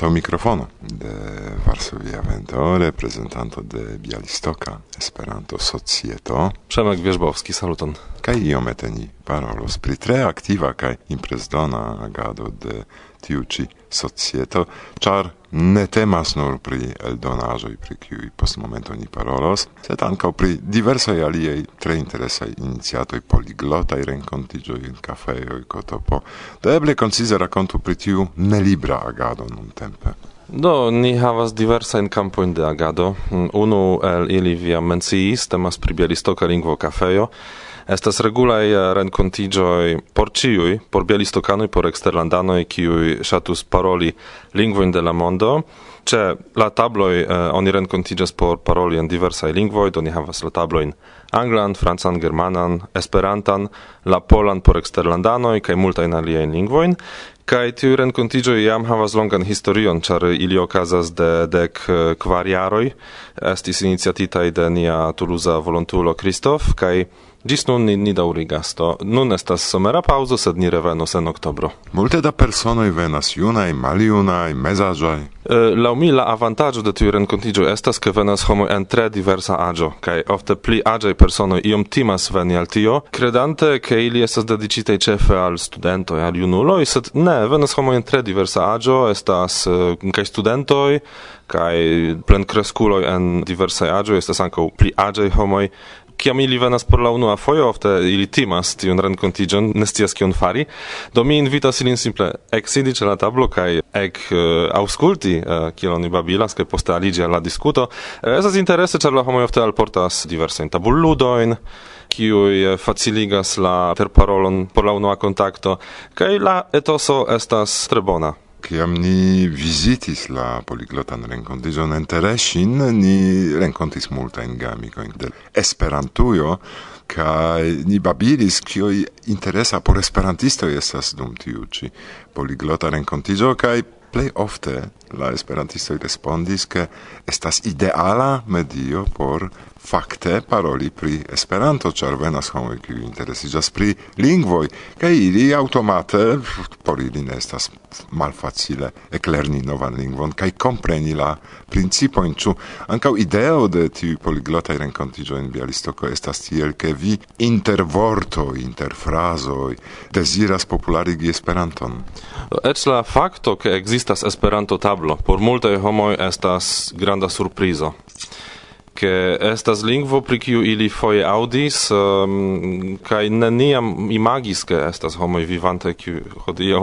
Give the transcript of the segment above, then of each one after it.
anto microfono de Varsovia Vento, reprezentanto de Bialistoka Esperanto Societo. Przemek Wierzbowski, saluton. Kaj iomete ni parolos pri tre aktiva kaj imprezdona agado de tiu ci societo, char ne temas nur pri eldonaĵoj pri kiuj postmomento ni parolos, sed ankaŭ pri diversaj aliaj tre interesaj iniciatoj poliglotaj renkontiĝoj en kafejoj kotopo. Do eble koncize rakontu pri tiu nelibra agado nuntempe. Do, ni havas diversa in campo in de agado. Unu el ili via menciis, temas pri Bielistoka lingvo kafejo, Estas regulaj eh, rencontigioi por ciui, por bielistocanoi, por exterlandanoi, kiuj shatus paroli lingvoin de la mondo. Ce la tabloi eh, oni renkontiĝas por paroli en diversae lingvoi, do ni havas la tabloin anglan, francan, germanan, esperantan, la polan por exterlandanoi, kaj multain aliein lingvoin. Kai tiu renkontiĝo iam havas longan historion, char ili okazas de dek eh, kvar jaroj. Estis iniciatitai de nia tuluza volontulo Kristof kai Gis nun ni, ni daurigas to. Nun estas somera pauzo, sed ni revenos en oktobro. Multe da personoj venas junaj, maljunaj, mezaĝoj. Uh, laŭ mi la avantaĝo de tiu renkontiĝo estas ke venas homoj en tre diversa aĝo kaj ofte pli aĝaj personoj iom timas veni al tio, kredante ke ili estas dediĉitaj ĉefe al studentoj, al junuloj, sed ne, venas homoj en tre diversa aĝo, estas kai kaj studentoj kaj plenkreskuloj en diversaj aĝoj, estas ankaŭ pli aĝaj homoj kiam ili venas por la unua fojo ofte ili timas tiun renkontiĝon ne scias kion fari do mi invitas ilin simple eksidi ĉe la tablo kaj ek uh, aŭskulti uh, kiel oni babilas kaj poste aliĝi al la diskuto. Eh, estas interese ĉar la homoj ofte alportas diversajn tabulludojn kiuj faciligas la terparolon por la unua kontakto kaj la etoso estas tre bona. Ciam ni visitis la poliglotan rencontizon en Tereŝin, ni rencontis multajn gamikojn del Esperantujo, kaj ni babilis kioj interesa por esperantisto estas dum tiuci poliglota renkontiĝo kaj plei ofte la esperantisto respondis che estas ideala medio por fakte paroli pri Esperanto, ĉar venas homoj kiuj interesiĝas pri lingvoj kaj ili automate por ili ne estas malfacile eklerni novan lingvon kaj kompreni la principojn. Ĉu ankaŭ ideo de tiuj poliglotaj renkontiĝoj en Bialistoko estas tiel, ke vi inter vortoj, inter frazoj deziras popularigi Esperanton? Eĉ la fakto, ke ekzistas ekzistas Esperanto-tablo. Por multe homoj estas granda surprizo che estas lingvo pri kiu ili foje audis um, ehm, kaj neniam imagis ke estas homoj vivante kiu hodiaŭ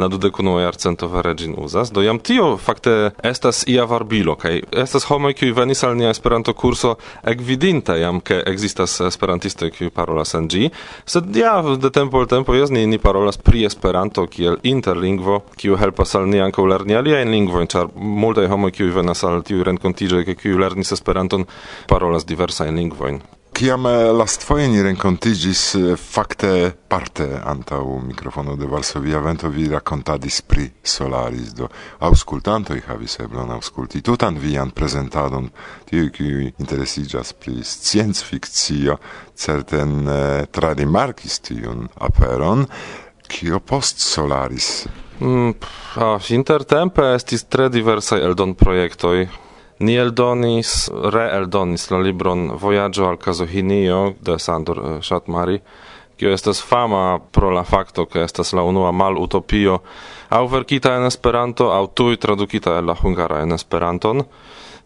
la dudekunu jarcento vere ĝin uzas. Do jam tio fakte estas ia varbilo kaj estas homoj kiuj venis al nia Esperanto kurso ekvidinte jam ke ekzistas esperantistoj kiuj parolas en ĝi. Sed ja de tempo al tempo jes ni ni parolas pri Esperanto kiel interlingvo kiu helpas al ni ankaŭ lerni aliajn lingvojn ĉar multaj homoj kiuj venas al tiuj renkontiĝoj ke kiuj lernis Esperanton parolas diversajn lingvoin. Kiam eh, lastfoje ni renkontigis eh, fakte parte antaŭ mikrofono de Varsovia Vento vi rakontadis pri Solaris do aŭskultantoj havis eblon auskulti tutan vian prezentadon tiu ki interesigas pri sciencfikcio certen eh, tradimarkis tiun aperon kio post Solaris. Mm, a, ah, intertempe estis tre diversaj eldon projektoj Ni eldonis, reeldonis la libron Vojaĝo al Kazohinio de Sandor eh, Shatmari, kio estas fama pro la fakto ke estas la unua malutopio au verkita en Esperanto aŭ tuj tradukita el la hungara en Esperanton.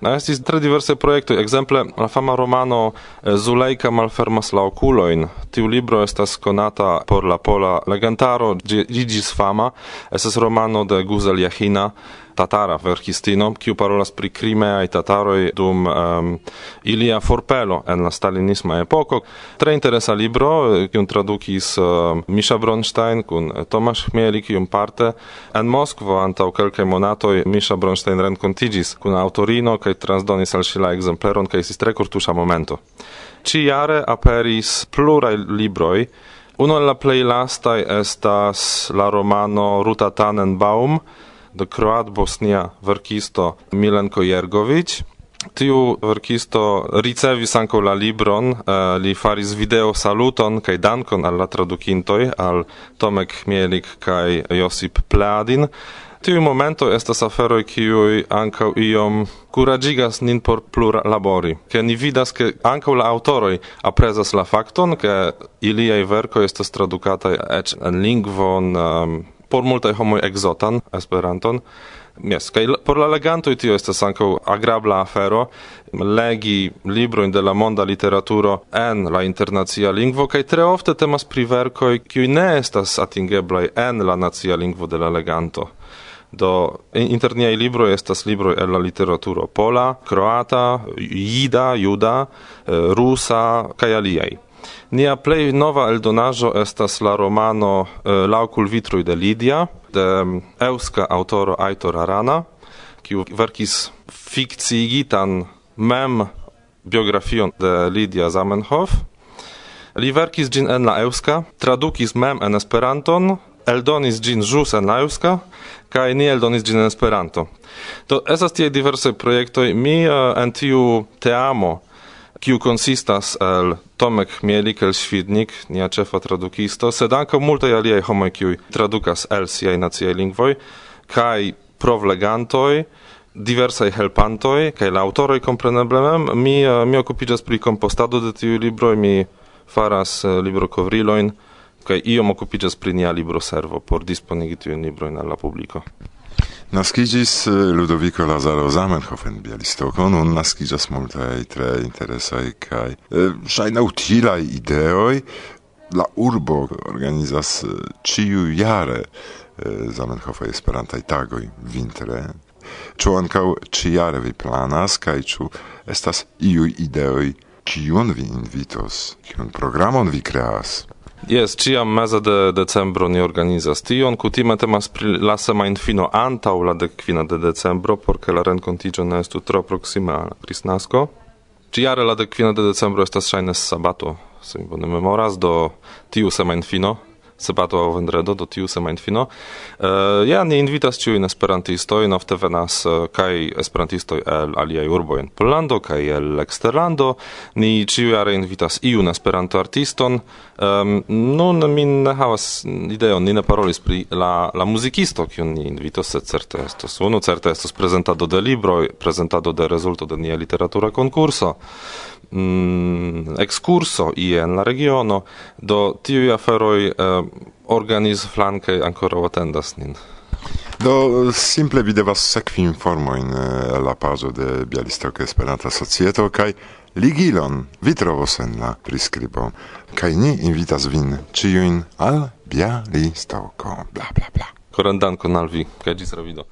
Estis tre diverse projektoj, ekzemple la fama romano eh, Zulejka malfermas la okulojn. Tiu libro estas konata por la pola legantaro, ĝi iĝis fama. Estas romano de Guzel Jahina, tatara verkistino, kiu parolas pri krimeaj tataroj dum um, ilia forpelo en la stalinisma epoko. Tre interesa libro, eh, kiun tradukis uh, Misha Bronstein kun eh, Tomasz Chmieli, kiun parte en Moskvo antaŭ kelkaj monatoj Misha Bronstein renkontiĝis kun aŭtorino kaj transdonis al ŝi la ekzempleron kaj sistre kurtuŝa momento. Ĉi-jare aperis pluraj libroj Uno el la plei lastai estas la romano Ruta Tannenbaum, de croat bosnia verkisto Milenko Jergović. Tiu verkisto ricevis anko la libron, eh, li faris video saluton kaj dankon al la tradukintoj, al Tomek Mielik kaj Josip Pladin. Tiu momento estas aferoj kiuj ankaŭ iom kuraĝigas nin por plurlabori, ke ni vidas ke ankaŭ la aŭtoroj aprezas la fakton, ke iliaj verkoj estas tradukataj eĉ en lingvon um, por multaj homoj ekzotan Esperanton. Yes, kaj por la legantoj tio estas ankaŭ agrabla afero legi librojn de la monda literaturo en la internacia lingvo kaj tre ofte temas pri verkoj kiuj ne estas atingeblaj en la nacia lingvo de la leganto. Do interniaj libro estas libro el la literaturo pola, kroata, jida, juda, eh, rusa kaj aliaj. Nia plej nova eldonaĵo estas la romano eh, Laŭ kulvitroj de Lidia de mm, eŭska aŭtoro Aitor Arana, kiu verkis fikciigitan mem biografion de Lidia Zamenhof. Li verkis ĝin en la eŭska, tradukis mem en Esperanton, eldonis ĝin ĵus en la eŭska kaj ni eldonis ĝin en Esperanto. Do estas tie diversaj projektoj. Mi uh, en tiu teamo kiu consistas el Tomek Mielik, el Świdnik, nia ĉefa tradukisto, sed ankaŭ multaj aliaj homoj, kiuj tradukas el siaj naciaj lingvoj, kaj provlegantoj, diversaj helpantoj, kaj la aŭtoroj kompreneble mem, mi, eh, mi okupiĝas pri kompostado de tiuj libroj, mi faras eh, librokovrilojn, kaj iom okupiĝas pri nia libroservo por disponigi tiujn librojn al la publiko. Nascigis Ludovico Lazaro Zamenhof en Bialistoko, nun nascigas multaj tre interesaj kaj ŝajne utilaj ideoj. La urbo organizas ciu jare Zamenhofaj Esperantaj tagoj vintre. Ĉu ankaŭ ĉijare vi planas kaj ĉu estas iuj ideoj kiun vi invitos, kiun programon vi kreas? Yes, ciam meze de decembro ni organizas tion, kutime temas pri la semajnfino antau la dekkvina de decembro, porque la rencontigio ne estu tro proxima al Kristnasko. Ĉiare la dekkvina de decembro estas shaines sabato, se mi bone memoras, do tiu semajnfino sabato aŭ vendredo do tiu semajnfino uh, eh, ja ni invitas ĉiujn esperantistojn ofte venas uh, kaj esperantistoj el aliaj urboj en Pollando kaj el eksterlando. Ni ĉiujare invitas iun esperantoartiston. Um, nun mi ne havas ideon ni ne parolis pri la la muzikisto kiun ni invitos sed certe estos unu certe estos prezentado de libroj prezentado de rezulto de nia literatura konkurso mm, excurso i en la regiono, do tiu aferoi eh, organiz flanke ancora atendas nin. Do simple vi devas sekvi informojn eh, la pazo de Bialistok Esperanta Societo kaj ligilon vi trovos en la priskribo. Kaj ni invitas vin ĉiujn al Bialistoko. Bla bla bla. Korendanko al vi kaj ĝis revido.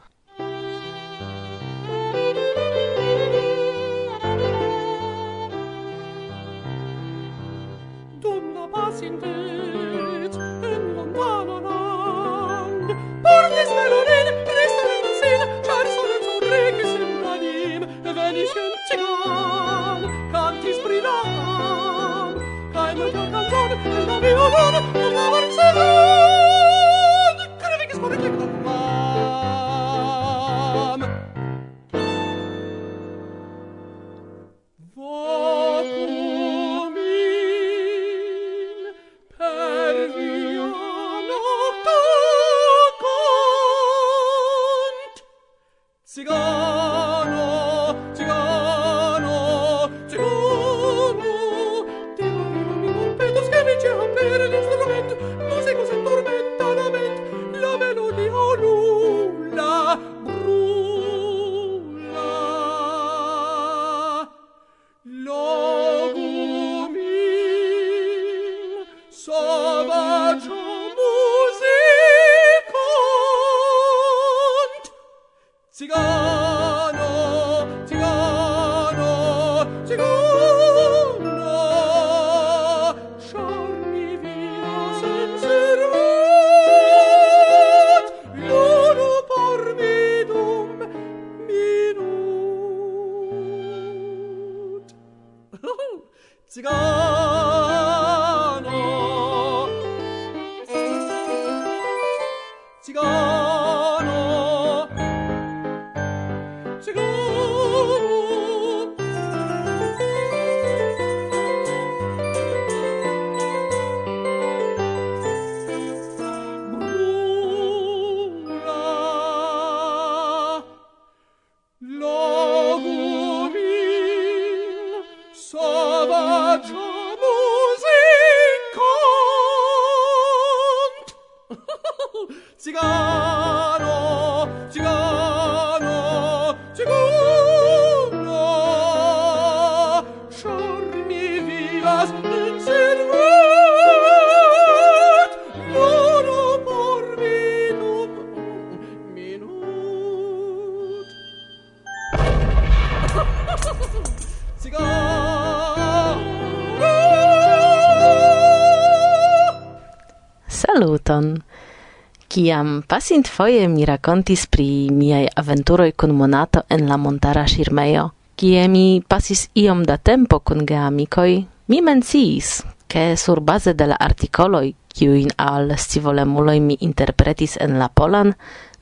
Kiam pasint foie mi racontis pri miei aventuroi con monato en la montara shirmeo, kie mi pasis iom da tempo cun geamicoi, mi menciis, che sur base de la articoloi, kiuin al scivolemuloi mi interpretis en la polan,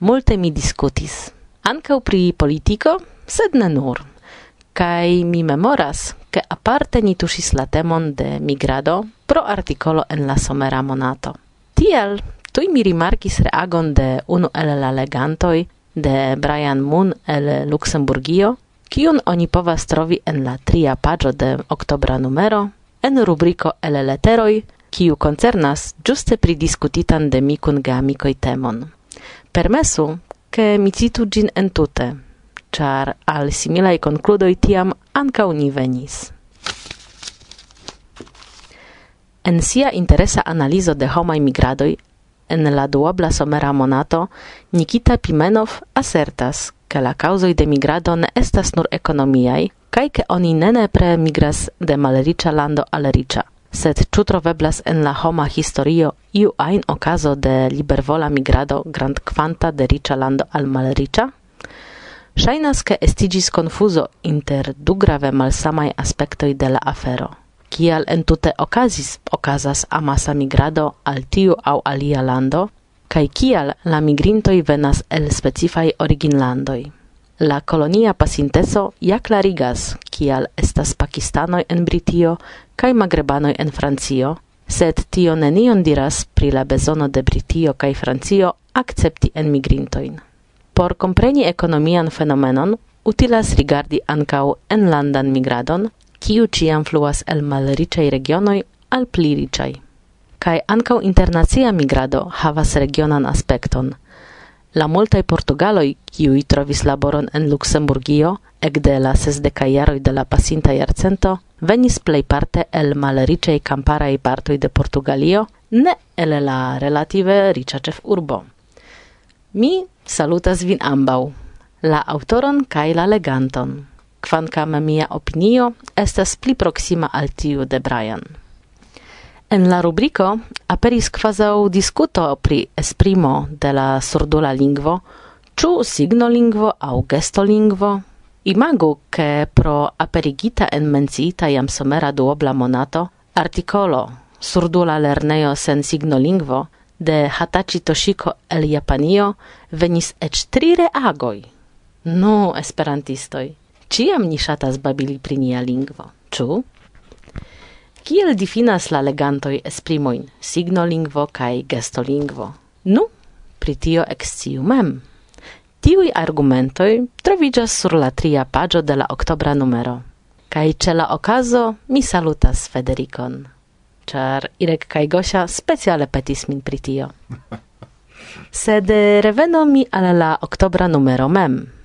multe mi discutis. Ancau pri politico, sed ne nur. Kai mi memoras, che aparte ni tusis la temon de migrado pro articolo en la somera monato. Tiel Tui mi rimarkis reagon de unu el la legantoi de Brian Moon el Luxemburgio, kiun oni povas trovi en la tria pagio de oktobra numero, en rubriko el leteroi, kiu koncernas ĝuste pridiskutitan de mi kun geamikoj temon. Permesu, ke mi citu gin entute, char al similai concludoi tiam anca uni venis. En sia interesa analizo de homai migradoi en la duobla somera monato, Nikita Pimenov asertas, ke la causoi de migrado ne estas nur economiai, kaj ke oni ne nepre migras de malriĉa lando al riĉa. Sed ĉu troveblas en la homa historio iu ajn okazo de libervola migrado grand quanta de riĉa lando al malriĉa? Ŝajnas, ke estiĝis konfuzo inter du grave malsamaj aspektoj de la afero kial entute okazis okazas amasa migrado al tiu au alia lando, kai kial la migrintoi venas el specifaj originlandoj. La kolonia pasinteso ja clarigas kial estas pakistanoj en Britio kaj magrebanoj en Francio, sed tio nenion diras pri la bezono de Britio kaj Francio akcepti enmigrintojn. Por kompreni ekonomian fenomenon utilas rigardi ankaŭ enlandan migradon, kiu ciam fluas el malriĉaj regionoj al pli riĉaj. Kaj ankaŭ internacia migrado havas regionan aspekton. La multaj portugaloj, kiuj trovis laboron en Luksemburgio ekde la sesdekaj jaroj de la pasinta jarcento, venis plejparte el malriĉaj kamparaj partoj de Portugalio, ne el la relative riĉa ĉefurbo. Mi salutas vin ambaŭ, la aŭtoron kaj la leganton quancam mia opinio estas pli proxima al tiu de Brian. En la rubriko aperis quasau discuto pri esprimo de la surdula lingvo, ciu signolingvo au gestolingvo. Imagu, ke pro aperigita en menciita jam somera duobla monato articolo Surdula lerneo sen signolingvo de Hatachi Toshiko el Japanio venis ec tri reagoj. Nu, esperantistoj! Ciam ni shatas babili pri nia lingvo, ču? Kiel difinas la legantoj esprimojn signolingvo kaj gestolingvo? Nu, pri tio exciu mem. Tiuj argumentoj troviĝas sur la tria paĝo de la oktobra numero. Kaj ĉe la okazo mi salutas Federikon, ĉar Irek kaj Gosia speciale petis min pri tio. Sed reveno mi al la oktobra numero mem.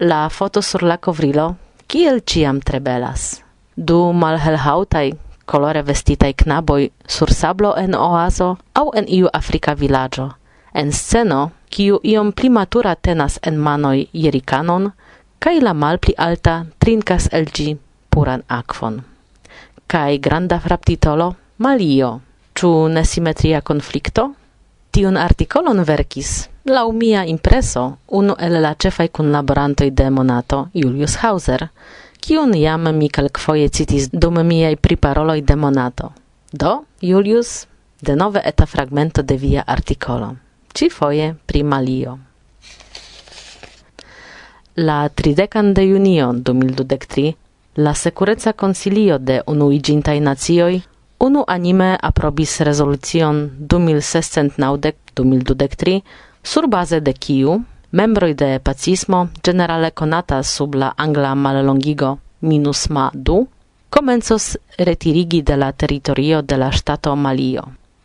La foto sur la covrilo kiel ciam tre belas. Du malhelhautai, kolore vestitai knaboi sur sablo en oazo au en iu afrika villaggio. En sceno, kiu iom pli matura tenas en manoi jerikanon, kaj la malpli alta trinkas el gi puran akvon. Kai granda fraptitolo Malio. Ĉu nesimetria konflikto? Tiun artikolon verkis Lau mia impreso, unu el la cun kunlaborantoj de Monato, Julius Hauser, kiun jam mi kelkfoje citis dum miaj priparoloj de Monato. Do, Julius, de nove eta fragmento de via artikolo. Ci foje pri Malio. La tridecan de junio 2023, la secureca consilio de unuigintai nazioi unu anime aprobis rezolucion 2690 2023 sur base de kiu membroj de pacismo generale konata sub la angla mallongigo minus ma du comensos retirigi de la teritorio de la ŝtato Malio.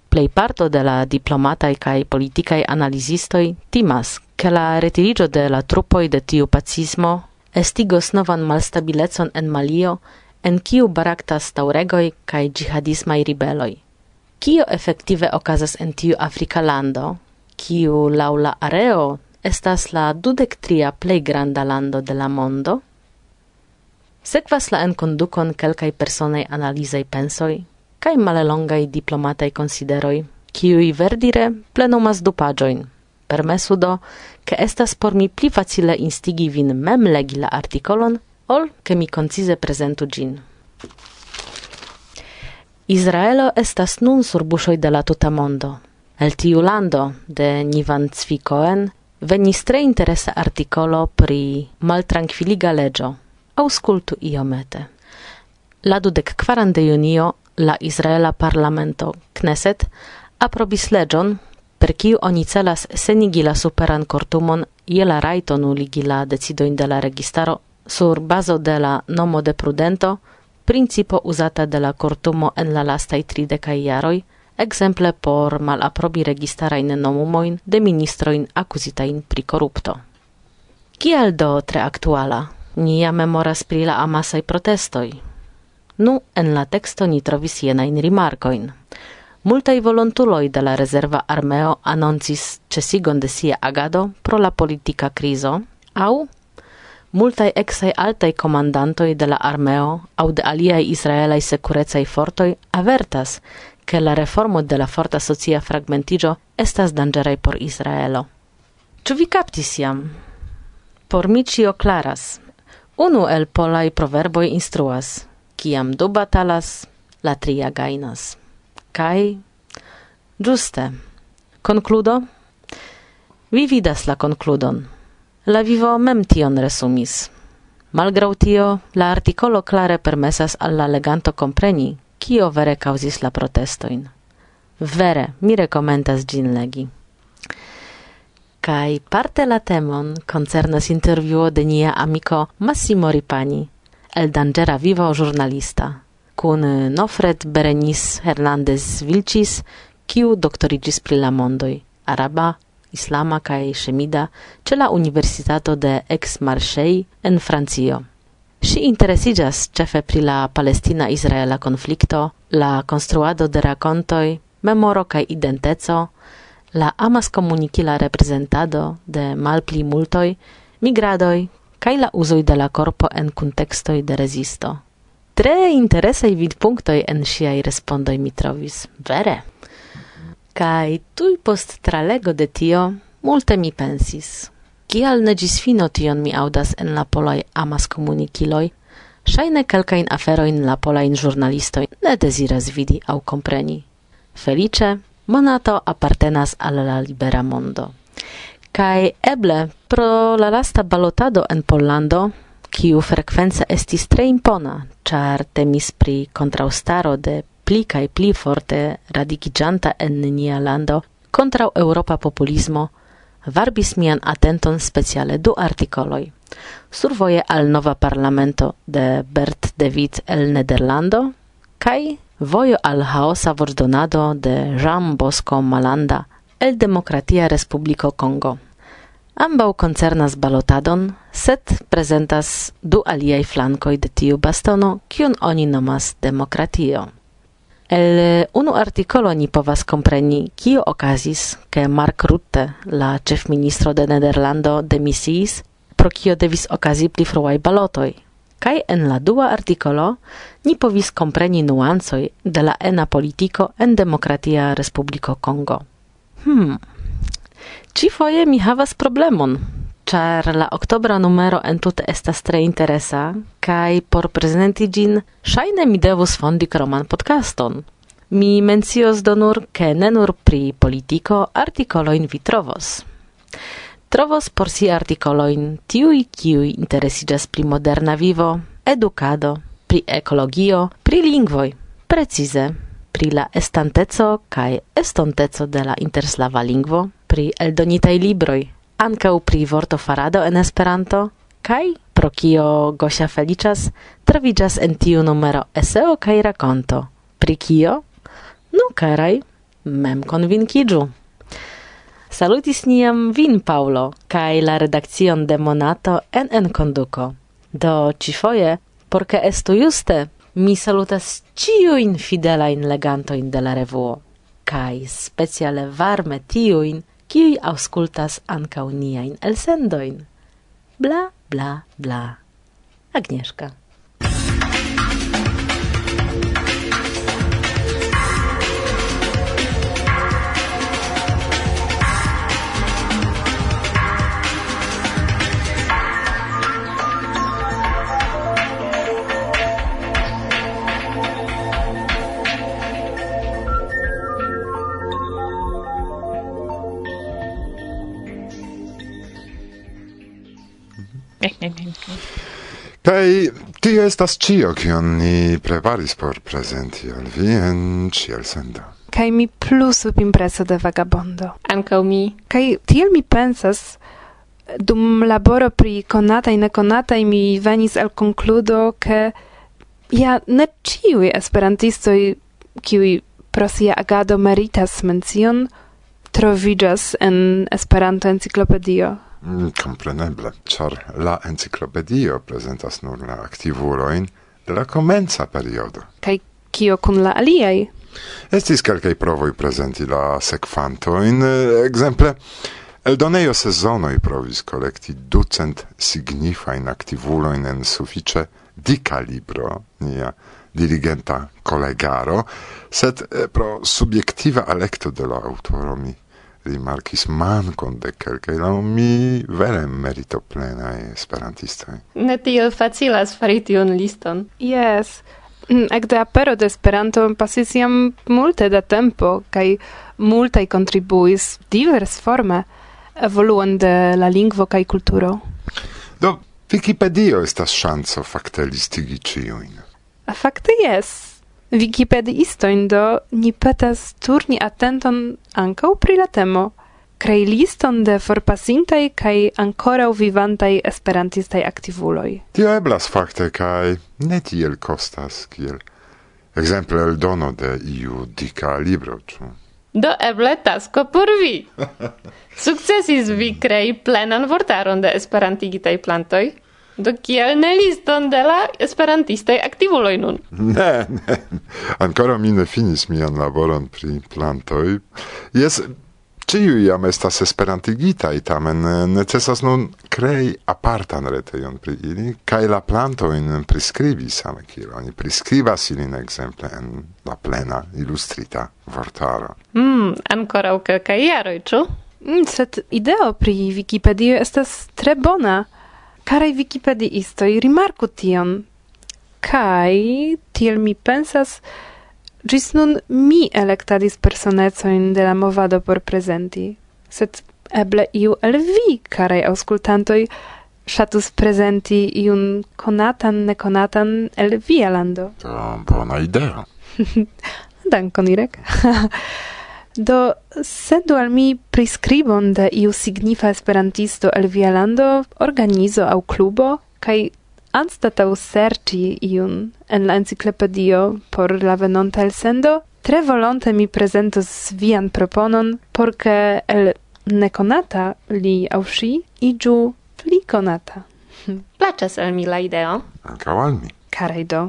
Plej parto de la diplomataj kaj politikaj analizistoj timas, ke la retiriĝo de la trupoj de tiu pacismo estigos novan malstabilecon en Malio, en kiu baraktas taŭregoj kaj ĝihadismaj ribeloj. Kio efektive okazas en tiu Afrika lando, kiu laŭ la areo estas la dudektria plej granda lando de la mondo? Sekvas la enkondukon kelkaj personaj analizaj pensoj kaj malelongaj diplomataj konsideroj, kiuj verdire plenumas du paĝojn. Permesu do, ke estas por mi pli facile instigi vin mem legi la artikolon, ol ke mi koncize prezentu ĝin. Izraelo estas nun sur buŝoj de la tuta mondo – El tiu lando de Nivan Cvikoen venis tre interesa articolo pri maltranquiliga legio. Auscultu iomete. La dudek quaran de junio la Israela parlamento Knesset aprobis legion per kiu oni celas senigi la superan kortumon je la raito nuligi la decidoin de la registaro sur bazo de la nomo de prudento, principo uzata de la kortumo en la lastai tridecai jaroi, exemple por malaprobi registarajn nomumoin de ministroin accusitain pri corrupto. Kial do tre aktuala? Nia memoras pri la amasai protestoi. Nu en la texto ni trovis jenain rimarkojn. Multai volontuloi de la rezerva armeo anoncis cesigon de sia agado pro la politica krizo au multai exai altai comandantoi de la armeo au de aliai israelai sekurecaj fortoi avertas, che la reformo de la forta socia fragmentigio estas dangerei por Israelo. Ĉu vi captis iam? Por mi cio claras. Unu el polai proverboi instruas: Ciam du batalas, la tria gainas. Kai? Giuste. Concludo? Vi vidas la concludon. La vivo mem tion resumis. Malgrau tio, la articolo clare permesas al la leganto compreni kio vere causis la protestoin. Vere, mi rekomendas gin legi. Kai parte la temon concernas interviuo de nia amiko Massimo Ripani, el dangera vivo jurnalista, kun Nofred Berenis Hernandez Vilcis, kiu doktoriĝis pri la mondoj, araba, islama kaj shemida, ce la Universitato de Aix-Marseille en Francio. Si interesigas cefe pri la palestina-israela konflikto, la konstruado de rakontoj, memoro cae identeco, la amas comunicila reprezentado de malpli multoi, migradoj kaj la uzoj de la korpo en contextoi de rezisto. Tre interesai vid punctoi en siai respondoi mi trovis, vere. Kaj tuj post tralego de tio multe mi pensis. Kial ne gis fino tion mi audas en la polaj amas komunikiloj? Ŝajne kelkajn aferoin la polain giornalisto ne desiras vidi au compreni. Felice, monato appartenas al la libera mondo. Kai eble pro la lasta balotado en Pollando kiu frekvence estis tre impona, char temis pri kontraŭstaro de pli kaj pli forte radikiĝanta en nia lando kontraŭ Europa populismo, varbis mian atenton speciale du articoloi. Survoje al nova parlamento de Bert David el Nederlando kai vojo al haosa vordonado de Jean Bosco Malanda el Demokratia Respubliko Kongo. Ambau koncernas balotadon, set prezentas du aliaj flankoj de tiu bastono, kiun oni nomas demokratio. El eh, unu articolo ni povas compreni kio okazis, ke Mark Rutte, la ĉefministro de Nederlando, demisiis, pro kio devis okazi pli fruaj balotoj. Kaj en la dua articolo ni povis compreni nuancoj de la ena politiko en Demokratia Respubliko Kongo. Hmm. Ĉifoje mi havas problemon char la oktobra numero entute estas tre interesa, kai por prezenti gin, shaine mi devus fondi kroman podcaston. Mi mencios do nur, ke ne nur pri politiko artikolojn vi trovos. Trovos por si artikolojn tiui kiui interesigas pri moderna vivo, edukado, pri ekologio, pri lingvoj, precize pri la estanteco kaj estonteco de la interslava lingvo, pri eldonitaj libroj, ankaŭ pri vorto farado en Esperanto kai pro kio Gosia felicas troviĝas en tiu numero eseo kaj rakonto. Pri kio? Nu, karaj, mem konvinkiĝu. Salutis niam vin, Paulo, kaj la redakcion de Monato en enkonduko. Do cifoje, porca estu juste, mi salutas ciuin fidelain legantoin de la revuo, kaj speciale varme tiuin, kiui auscultas ankaŭ niajn elsendoin. Bla, bla, bla. Agnieszka. Kai tio estas cio kion ni preparis por prezenti al vi en ĉielsendo. Kai mi plu impreso de vagabondo. Ankaŭ mi. Kai tiel mi pensas, dum laboro pri konataj nekonataj mi venis al konkludo, ke ja ne ciu esperantisto i kiuj pro sia agado meritas mencion, trovidas en Esperanto enciklopedio compreneble, char la enciclopedio presentas nur la aktivulojn de la comenza periodo. Kai kio kun la aliai? Estis kelkaj provoj presenti la sequantoin, exemple, El doneio sezono i provis kolekti ducent signifajn aktivulojn en suffice di libro, nia dirigenta collegaro set eh, pro subjektiva alecto de la autoro mi rimarkis mankon de kelkaj laŭ mi vere meritoplenaj esperantistoj. Ne tiel facilas fari tiun liston. Yes. Mm, Ekde apero de Esperanto pasis jam multe da tempo kaj multaj kontribuis diversforme evoluon de la lingvo kaj kulturo. Do Wikipedio estas ŝanco fakte listigi ĉiujn. Fakte jes. Wikipediistoin do ni petas turni atenton anka pri la temo krei liston de forpasintai kai ancora vivantaj esperantistai aktivuloj. Tio eblas fakte kai ne tiel kostas kiel Exemple el dono de iu dika libro, ĉu? Do eble tasko por vi. Sukcesis vi krei plenan vortaron de esperantigitaj plantoj? Do kiel ne liston de la esperantistaj aktivuloj nun? Ne, ne. Ankoraŭ mi ne finis mian laboron pri plantoj. Jes, ĉiuj jam estas esperantigitaj, tamen necesas nun krei apartan retejon pri ili kaj la plantojn priskribi same kiel oni priskribas ilin ekzemple en la plena ilustrita vortaro. Mm, ankoraŭ kelkaj jaroj, ĉu? Mm, sed ideo pri Wikipedio estas tre bona. Karaj Wikipediistoj, rimarku tion. Kaj, tiel mi pensas, gis nun mi elektadis personecojn de la movado por prezenti. Sed eble iu el vi, karaj auscultantoj, shatus prezenti iun konatan, nekonatan el via lando. To bona ideo. Dankon, Irek. Do, sendu al mi prescribon de iu signifa esperantisto el via lando, organizo au klubo, kai anstatau serci iun en la enciclopedio por la venonta el sendo, tre volonte mi presentos vian proponon, porke el nekonata li au si igiu pli konata. Placas al mi la ideo. Ankaŭ al mi. Karaj do.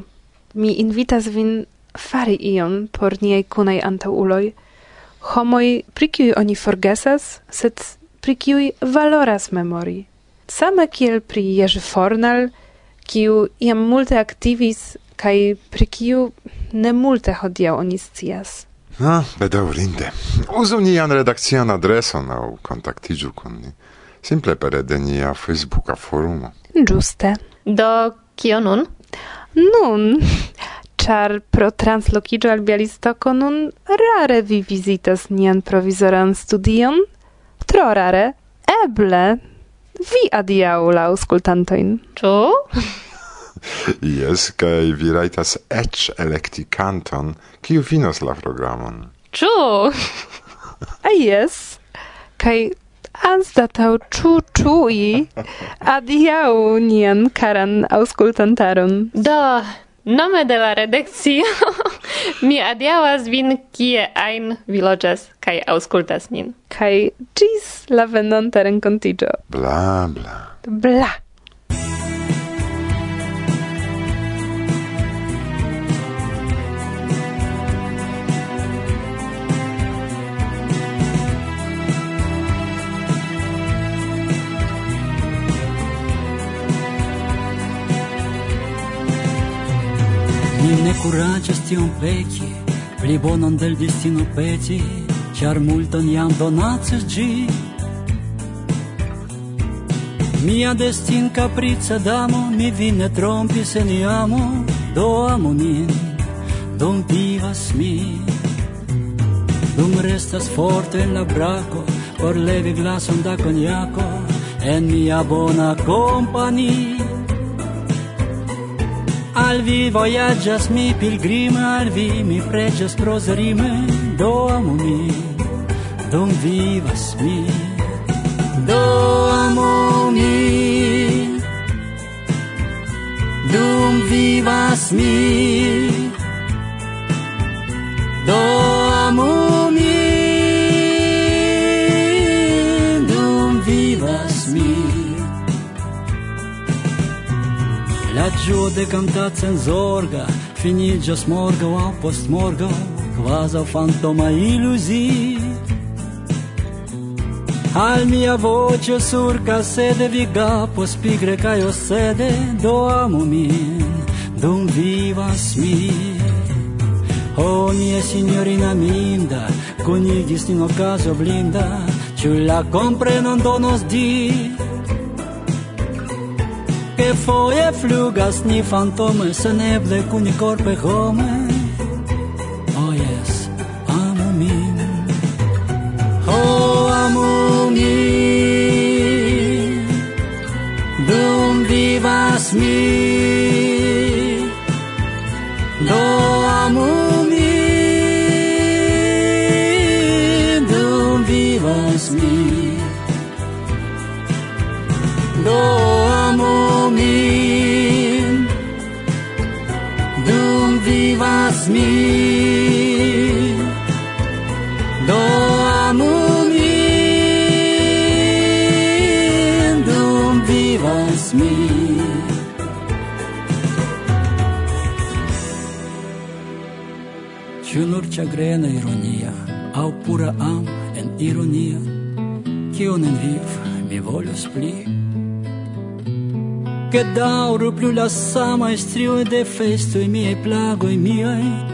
Mi invitas vin fari ion por niaj kunaj antaŭuloj, homoi pri oni forgesas, sed pri valoras memori. Same kiel pri Jerzy Fornal, kiu iam multe aktivis kai pri kiu ne multe hodiaŭ oni scias. No, bedaŭrinde. Uzu nian redakcian adreson aŭ kontaktiĝu kun ni. Simple pere de nia Facebooka forumo. Giuste. Do, kio nun? Nun, char pro translocigio al Bialistoko nun rare vi visitas nian provizoran studion, tro rare, eble, vi adiau la auscultantoin. Ĉu? Jes, kaj vi rajtas eĉ elekti kanton, kiu finos la programon. Ĉu? Jes, kaj anstataŭ ĉu ĉui adiaŭ nian karan aŭskultantaron. Do, nome de la redakcio mi adiaŭas vin kie ajn vi loĝas kaj aŭskultas nin. Kaj ĝis la venonta renkontiĝo. Bla bla. Bla. kuraĉis tion peki, pli bonon del destino peti, ĉar multon jam donacis ĝi. Mia destin caprica damo, mi vin ne trompis ni amo, do amo min, dum vivas mi. Dum restas forte en la braco, por levi glason da cognaco, en mia bona compagnia. Al vi voyagas mi pilgrima al vi mi preĝas prozorime, do amo mi, dum vivas mi, do amo mi, dum vivas mi, do vizaĝo dekanta cenzorga finiĝas morgaŭ post postmorgaŭ quasi fantoma illusi Al mia voce sur casede vi gapos pigre caio sede do amo min dum vivas mi. O mia signorina minda kunigis nin okazo blinda ĉu la komprenon donos di? Che foie flugas ni fantome Se neble cu corpe home. pura am en ironia. Kion en viv mi volos pli? Ke daŭru plu la sama strioj de festoj miaj plagoj miaj